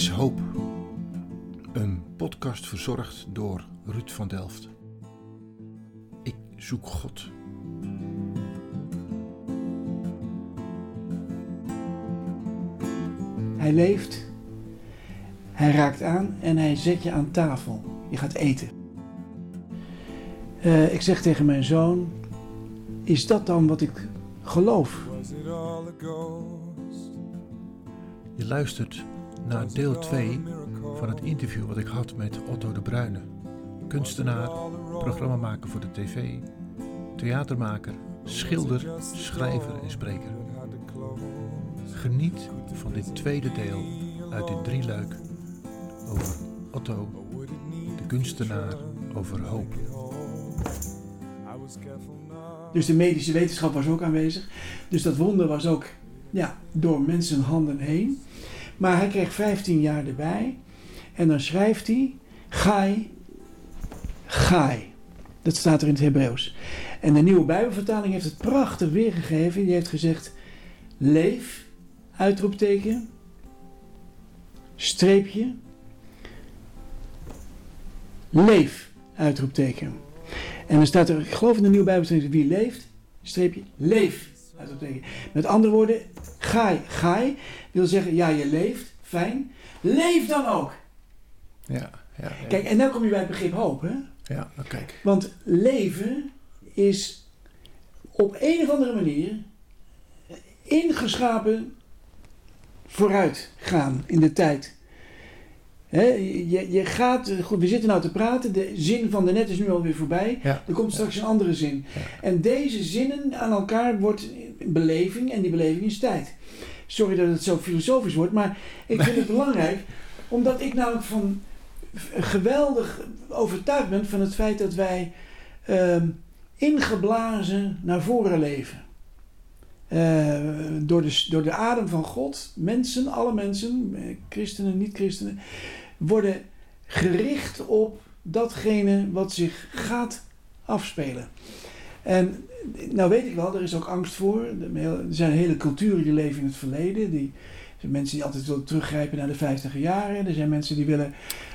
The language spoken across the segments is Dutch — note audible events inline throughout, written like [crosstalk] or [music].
is hoop. Een podcast verzorgd door Ruud van Delft. Ik zoek God. Hij leeft, hij raakt aan en hij zet je aan tafel. Je gaat eten. Uh, ik zeg tegen mijn zoon: Is dat dan wat ik geloof? Je luistert naar deel 2 van het interview wat ik had met Otto de Bruyne. Kunstenaar, programmamaker voor de tv, theatermaker, schilder, schrijver en spreker. Geniet van dit tweede deel uit dit drieluik over Otto, de kunstenaar, over hoop. Dus de medische wetenschap was ook aanwezig. Dus dat wonder was ook ja, door mensenhanden heen. Maar hij kreeg 15 jaar erbij. En dan schrijft hij: Gai, Gai. Dat staat er in het Hebreeuws. En de nieuwe Bijbelvertaling heeft het prachtig weergegeven. Die heeft gezegd: Leef, uitroepteken, streepje, leef, uitroepteken. En dan staat er, ik geloof in de nieuwe Bijbelvertaling, wie leeft, streepje, leef, uitroepteken. Met andere woorden, Gai, Gai wil zeggen, ja, je leeft, fijn. Leef dan ook. Ja, ja, ja. Kijk, en dan kom je bij het begrip hoop, hè? Ja, kijk. Want leven is op een of andere manier ingeschapen vooruit gaan in de tijd. He, je, je gaat, goed, we zitten nou te praten, de zin van de net is nu alweer voorbij. Ja. Er komt straks een andere zin. En deze zinnen aan elkaar wordt beleving en die beleving is tijd. Sorry dat het zo filosofisch wordt, maar ik vind het [laughs] belangrijk, omdat ik namelijk van geweldig overtuigd ben van het feit dat wij uh, ingeblazen naar voren leven. Uh, door, de, door de adem van God, mensen, alle mensen, christenen, niet-christenen, worden gericht op datgene wat zich gaat afspelen. En nou weet ik wel, er is ook angst voor. Er zijn hele culturen die leven in het verleden. Die, er zijn mensen die altijd willen teruggrijpen naar de 50 jaren. Er zijn mensen die willen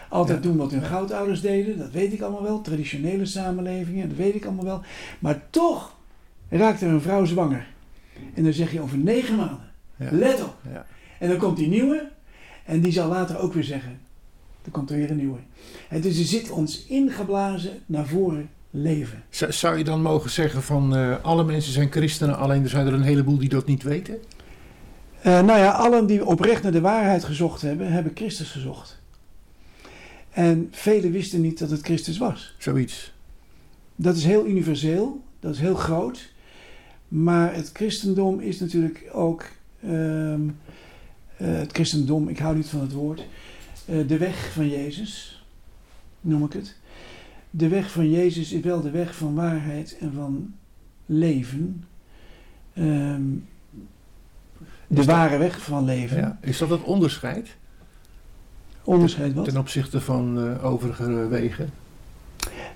altijd ja. doen wat hun grootouders deden. Dat weet ik allemaal wel. Traditionele samenlevingen, dat weet ik allemaal wel. Maar toch raakt er een vrouw zwanger. En dan zeg je over negen maanden. Ja. Let op. Ja. En dan komt die nieuwe. En die zal later ook weer zeggen. Er komt er weer een nieuwe. En dus er zit ons ingeblazen naar voren leven. Zou je dan mogen zeggen van uh, alle mensen zijn christenen, alleen er zijn er een heleboel die dat niet weten? Uh, nou ja, allen die oprecht naar de waarheid gezocht hebben, hebben Christus gezocht. En velen wisten niet dat het Christus was. Zoiets. Dat is heel universeel, dat is heel groot. Maar het christendom is natuurlijk ook. Um, uh, het christendom, ik hou niet van het woord. De weg van Jezus, noem ik het. De weg van Jezus is wel de weg van waarheid en van leven. Um, de dat, ware weg van leven. Ja. Is dat het onderscheid? Onderscheid wat? Ten opzichte van uh, overige wegen?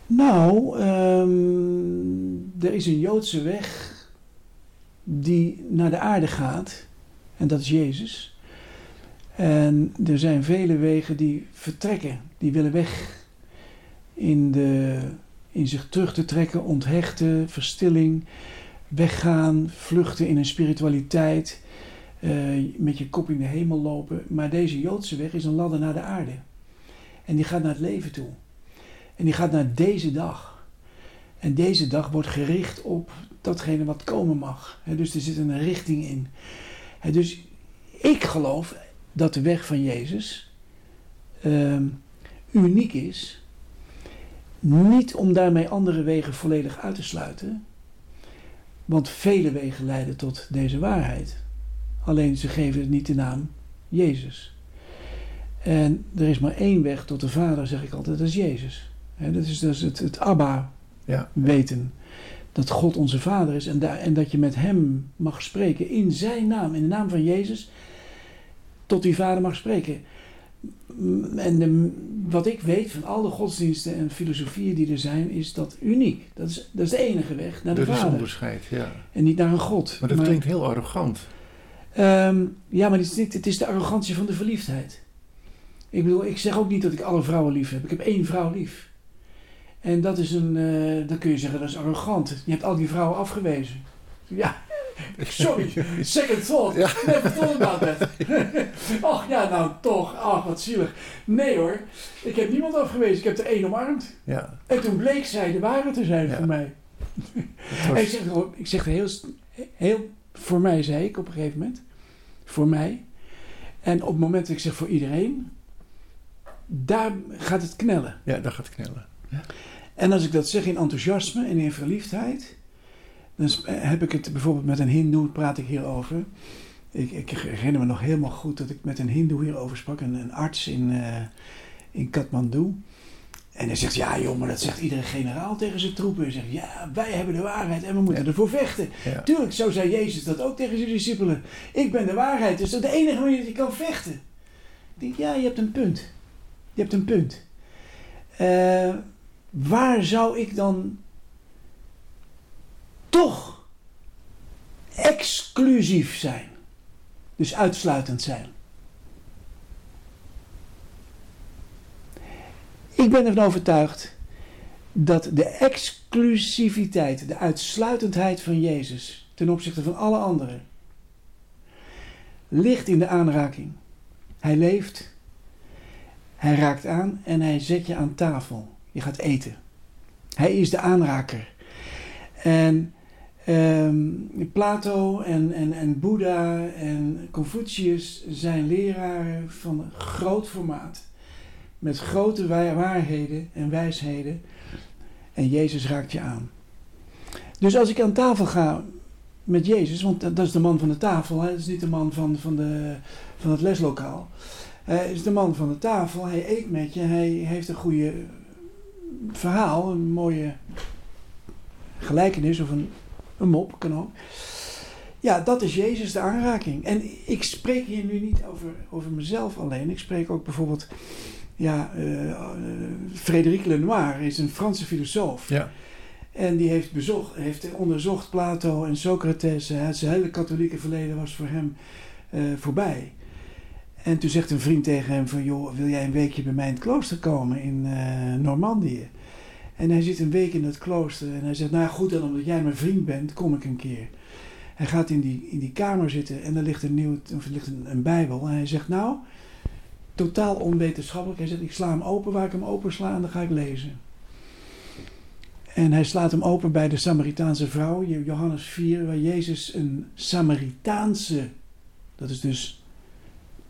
Nou, um, er is een Joodse weg die naar de aarde gaat. En dat is Jezus. En er zijn vele wegen die vertrekken, die willen weg in, de, in zich terug te trekken, onthechten, verstilling, weggaan, vluchten in een spiritualiteit, uh, met je kop in de hemel lopen. Maar deze Joodse weg is een ladder naar de aarde. En die gaat naar het leven toe. En die gaat naar deze dag. En deze dag wordt gericht op datgene wat komen mag. Dus er zit een richting in. Dus ik geloof dat de weg van Jezus um, uniek is. Niet om daarmee andere wegen volledig uit te sluiten. Want vele wegen leiden tot deze waarheid. Alleen ze geven het niet de naam Jezus. En er is maar één weg tot de Vader, zeg ik altijd, dat is Jezus. He, dat is, dat is het, het Abba ja. weten. Dat God onze Vader is en, daar, en dat je met Hem mag spreken in Zijn naam, in de naam van Jezus, tot die Vader mag spreken. En de, wat ik weet van alle godsdiensten en filosofieën die er zijn, is dat uniek. Dat is, dat is de enige weg naar de dat Vader. is onderscheid, ja. En niet naar een God. Maar dat maar, klinkt heel arrogant. Um, ja, maar het is, niet, het is de arrogantie van de verliefdheid. Ik bedoel, ik zeg ook niet dat ik alle vrouwen lief heb. Ik heb één vrouw lief. En dat is een, uh, dan kun je zeggen, dat is arrogant. Je hebt al die vrouwen afgewezen. Ja, [laughs] sorry, [laughs] second thought. Ja. Never thought about that. Ach ja, nou toch, ach wat zielig. Nee hoor, ik heb niemand afgewezen. Ik heb er één omarmd. Ja. En toen bleek zij de waarheid te zijn voor mij. [laughs] ik zeg, ik zeg heel, heel, voor mij zei ik op een gegeven moment. Voor mij. En op het moment dat ik zeg voor iedereen, daar gaat het knellen. Ja, daar gaat het knellen. Ja. En als ik dat zeg in enthousiasme en in verliefdheid, dan heb ik het bijvoorbeeld met een hindoe, praat ik hierover. Ik, ik herinner me nog helemaal goed dat ik met een hindoe hierover sprak, een, een arts in, uh, in Kathmandu. En hij zegt, ja joh, maar dat zegt iedere generaal tegen zijn troepen. Hij zegt, ja, wij hebben de waarheid en we moeten ervoor vechten. Tuurlijk, zo zei Jezus dat ook tegen zijn discipelen. Ik ben de waarheid, dus dat is de enige manier dat je kan vechten. Ik denk, ja, je hebt een punt. Je hebt een punt. Uh, waar zou ik dan toch exclusief zijn? Dus uitsluitend zijn. Ik ben ervan overtuigd dat de exclusiviteit, de uitsluitendheid van Jezus ten opzichte van alle anderen, ligt in de aanraking. Hij leeft, hij raakt aan en hij zet je aan tafel. Je gaat eten. Hij is de aanraker. En um, Plato en, en, en Boeddha en Confucius zijn leraren van groot formaat. Met grote waarheden en wijsheden. En Jezus raakt je aan. Dus als ik aan tafel ga met Jezus, want dat is de man van de tafel, hè? dat is niet de man van, van, de, van het leslokaal. Hij is de man van de tafel, hij eet met je, hij heeft een goede verhaal, een mooie gelijkenis of een, een mop kan ook. Ja, dat is Jezus de aanraking. En ik spreek hier nu niet over, over mezelf alleen. Ik spreek ook bijvoorbeeld, ja, uh, Frédéric Lenoir is een Franse filosoof. Ja. En die heeft, bezocht, heeft onderzocht Plato en Socrates. Zijn hele katholieke verleden was voor hem uh, voorbij. En toen zegt een vriend tegen hem van, joh, wil jij een weekje bij mij in het klooster komen in uh, Normandië? En hij zit een week in het klooster en hij zegt, nou goed dan, omdat jij mijn vriend bent, kom ik een keer. Hij gaat in die, in die kamer zitten en er ligt een, nieuw, of er ligt een, een bijbel. En hij zegt, nou, totaal onwetenschappelijk. Hij zegt, ik sla hem open waar ik hem open sla en dan ga ik lezen. En hij slaat hem open bij de Samaritaanse vrouw, Johannes 4, waar Jezus een Samaritaanse, dat is dus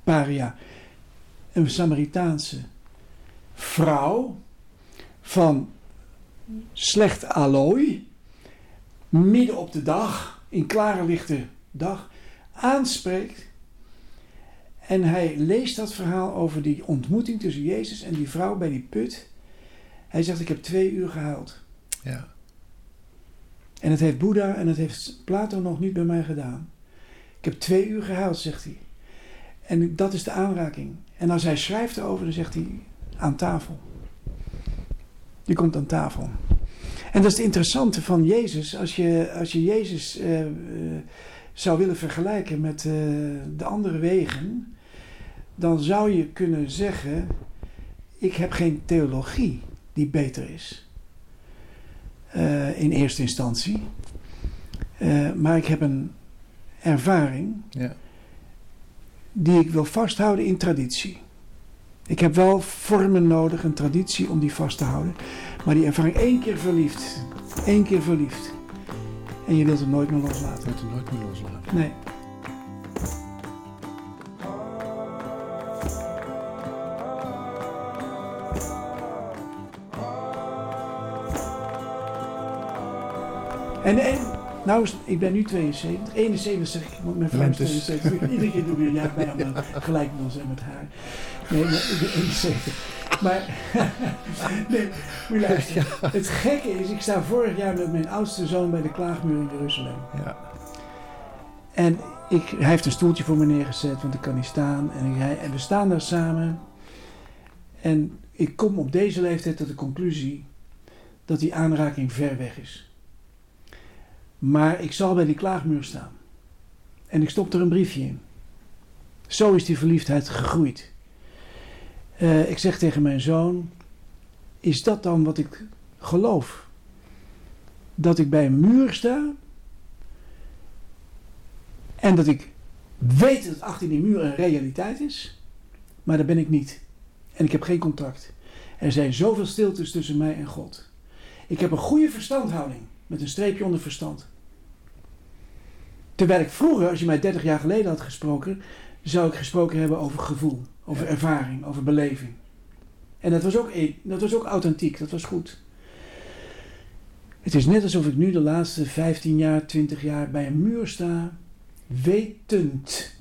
paria, een Samaritaanse vrouw van slecht allooi, midden op de dag, in klare lichte dag, aanspreekt. En hij leest dat verhaal over die ontmoeting tussen Jezus en die vrouw bij die put. Hij zegt: Ik heb twee uur gehuild. Ja. En het heeft Boeddha en het heeft Plato nog niet bij mij gedaan. Ik heb twee uur gehuild, zegt hij. En dat is de aanraking. En als hij schrijft erover, dan zegt hij aan tafel. Je komt aan tafel. En dat is het interessante van Jezus. Als je, als je Jezus uh, zou willen vergelijken met uh, de andere wegen, dan zou je kunnen zeggen: Ik heb geen theologie die beter is. in eerste instantie. maar ik heb een ervaring. Ja die ik wil vasthouden in traditie. Ik heb wel vormen nodig, een traditie om die vast te houden. Maar die ervaring één keer verliefd. één keer verliefd. En je wilt het nooit meer loslaten. Je wilt het nooit meer loslaten. Nee. En, en nou, ik ben nu 72. 71 zeg ik, want mijn vrouw is 72. Iedere keer doe ik een jaar bij om gelijk en met haar. Nee, [laughs] maar ik ben 71. Maar, nee, moet luisteren. Het gekke is, ik sta vorig jaar met mijn oudste zoon bij de klaagmuur in Jeruzalem. Ja. En ik, hij heeft een stoeltje voor me neergezet, want ik kan niet staan. En, en we staan daar samen. En ik kom op deze leeftijd tot de conclusie dat die aanraking ver weg is. Maar ik zal bij die klaagmuur staan. En ik stop er een briefje in. Zo is die verliefdheid gegroeid. Eh, ik zeg tegen mijn zoon: Is dat dan wat ik geloof? Dat ik bij een muur sta en dat ik weet dat achter die muur een realiteit is, maar dat ben ik niet. En ik heb geen contact. Er zijn zoveel stiltes tussen mij en God. Ik heb een goede verstandhouding met een streepje onder verstand. Terwijl ik vroeger, als je mij 30 jaar geleden had gesproken, zou ik gesproken hebben over gevoel, over ervaring, over beleving. En dat was, ook, e- dat was ook authentiek, dat was goed. Het is net alsof ik nu de laatste 15 jaar, 20 jaar bij een muur sta, wetend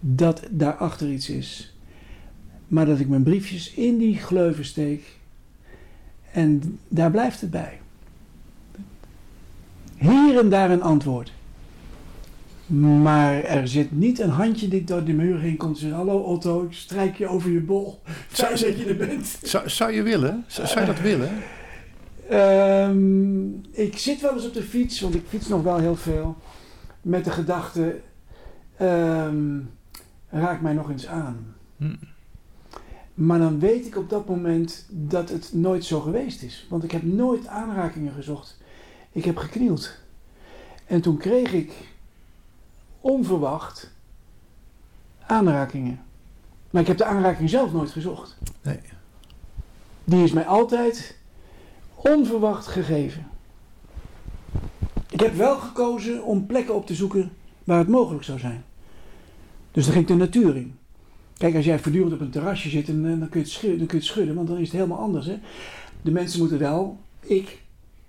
dat daarachter iets is. Maar dat ik mijn briefjes in die gleuven steek en daar blijft het bij. Hier en daar een antwoord. Maar er zit niet een handje die door de muur heen komt en zegt: Hallo Otto, ik strijk je over je bol. [laughs] Fijn dat je er bent. Zou, zou je willen? Zou, zou je dat willen? Ehm, ik zit wel eens op de fiets, want ik fiets nog wel heel veel. Met de gedachte: ehm, raak mij nog eens aan. Hm. Maar dan weet ik op dat moment dat het nooit zo geweest is. Want ik heb nooit aanrakingen gezocht. Ik heb geknield. En toen kreeg ik onverwacht aanrakingen. Maar ik heb de aanraking zelf nooit gezocht. Nee. Die is mij altijd onverwacht gegeven. Ik heb wel gekozen om plekken op te zoeken waar het mogelijk zou zijn. Dus dan ging ik de natuur in. Kijk, als jij voortdurend op een terrasje zit, en, eh, dan, kun je het schudden, dan kun je het schudden, want dan is het helemaal anders. Hè? De mensen moeten wel, ik,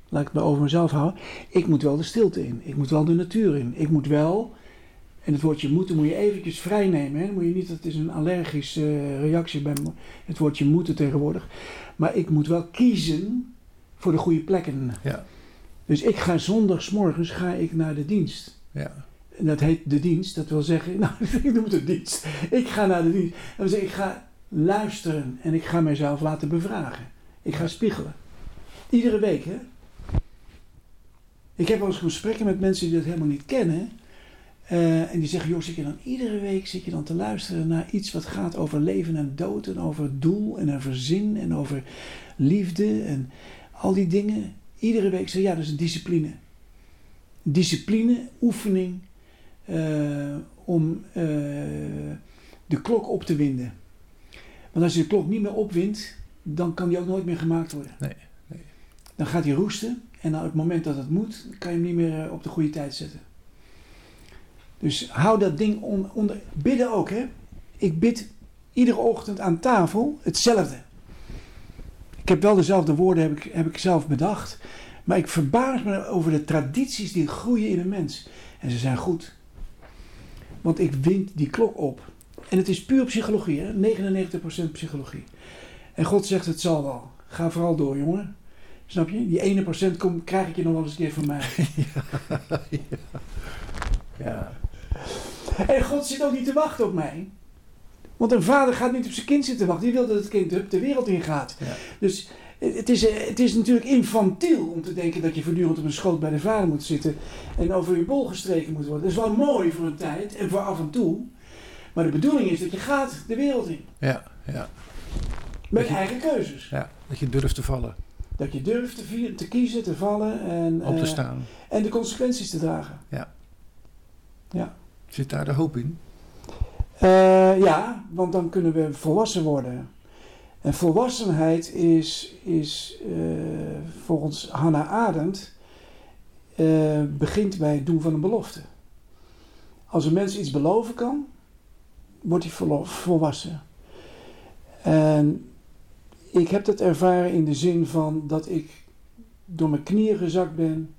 laat ik het maar over mezelf houden, ik moet wel de stilte in. Ik moet wel de natuur in. Ik moet wel, en het woordje moeten moet je eventjes vrij nemen. Hè? Dan moet je niet, dat is een allergische eh, reactie bij het woordje moeten tegenwoordig. Maar ik moet wel kiezen voor de goede plekken. Ja. Dus ik ga zondagsmorgens ga ik naar de dienst. Ja. En dat heet de dienst. Dat wil zeggen, [laughs] nou, ik noem het een dienst. Ik ga naar de dienst. Dat wil zeggen, ik ga luisteren en ik ga mezelf laten bevragen. Ik ga spiegelen. Iedere week, hè. Ik heb wel eens gesprekken met mensen die dat helemaal niet kennen. Eh, en die zeggen, joh, zit je dan iedere week zit je dan te luisteren naar iets wat gaat over leven en dood en over doel en over zin en over liefde en al die dingen. Iedere week zeg ja, dat is een discipline. Discipline, oefening eh, om eh, de klok op te winden. Want als je de klok niet meer opwindt, dan kan die ook nooit meer gemaakt worden. Nee, nee. Dan gaat hij roesten en op het moment dat het moet, kan je hem niet meer op de goede tijd zetten. Dus hou dat ding on- onder. Bidden ook, hè? Ik bid iedere ochtend aan tafel hetzelfde. Ik heb wel dezelfde woorden, heb ik, heb ik zelf bedacht. Maar ik verbaas me over de tradities die groeien in een mens. En ze zijn goed. Want ik wind die klok op. En het is puur psychologie, hè? 99% psychologie. En God zegt: Het zal wel. Ga vooral door, jongen. Snap je? Die ene procent kom, krijg ik je nog wel eens een keer van mij. [laughs] Ja. En God zit ook niet te wachten op mij. Want een vader gaat niet op zijn kind zitten wachten. Die wil dat het kind hup de wereld in gaat. Ja. Dus het is, eh, het is natuurlijk infantiel om te denken dat je voortdurend op een schoot bij de vader moet zitten. En over je bol gestreken moet worden. Dat is wel mooi voor een tijd en voor af en toe. Maar de bedoeling is dat je gaat de wereld in. Ja, ja, Met je- eigen keuzes. ja. Dat je durft te vallen, Dat je durft te, te kiezen, te vallen en, op te eh, staan. en de consequenties te dragen. Zit daar de hoop in? Eh, ja, want dan kunnen we volwassen worden. En volwassenheid is, is eh, volgens Hannah Arendt eh, begint bij het doen van een belofte. Als een mens iets beloven kan, wordt hij volwassen. En ik heb dat ervaren in de zin van dat ik door mijn knieën gezakt ben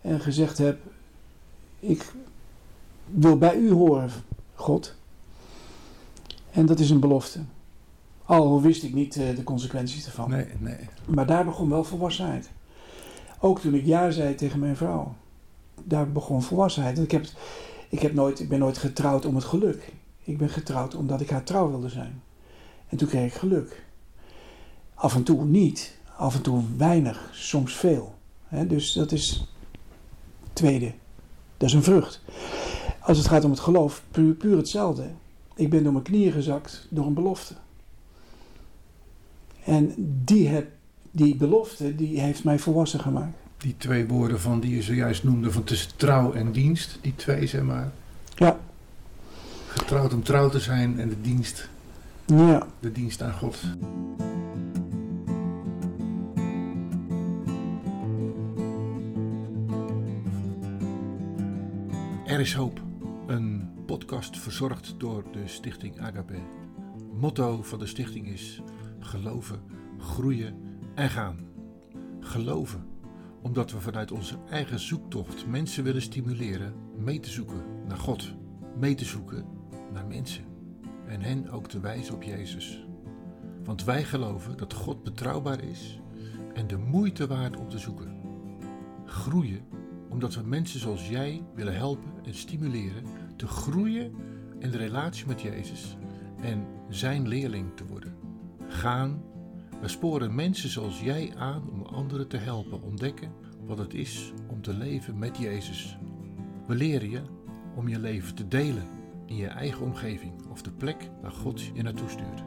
en gezegd heb: Ik wil bij u horen, God. En dat is een belofte. Al wist ik niet eh, de consequenties ervan. Nee, nee. Maar daar begon wel volwassenheid. Ook toen ik ja zei tegen mijn vrouw. Daar begon volwassenheid. Ik, heb, ik, heb nooit, ik ben nooit getrouwd om het geluk. Ik ben getrouwd omdat ik haar trouw wilde zijn. En toen kreeg ik geluk. Af en toe niet. Af en toe weinig. Soms veel. Dus dat is tweede. Dat is een vrucht. Als het gaat om het geloof, puur, puur hetzelfde. Ik ben door mijn knieën gezakt door een belofte. En die, heb, die belofte, die heeft mij volwassen gemaakt. Die twee woorden van die je zojuist noemde, van tussen trouw en dienst, die twee zeg maar. Ja. Getrouwd om trouw te zijn en de dienst, Ja. de dienst aan God. Er is hoop. Een podcast verzorgd door de stichting Agape. Motto van de stichting is geloven, groeien en gaan. Geloven omdat we vanuit onze eigen zoektocht mensen willen stimuleren mee te zoeken naar God, mee te zoeken naar mensen en hen ook te wijzen op Jezus. Want wij geloven dat God betrouwbaar is en de moeite waard om te zoeken. Groeien omdat we mensen zoals jij willen helpen en stimuleren te groeien in de relatie met Jezus en zijn leerling te worden. Gaan, we sporen mensen zoals jij aan om anderen te helpen ontdekken wat het is om te leven met Jezus. We leren je om je leven te delen in je eigen omgeving of de plek waar God je naartoe stuurt.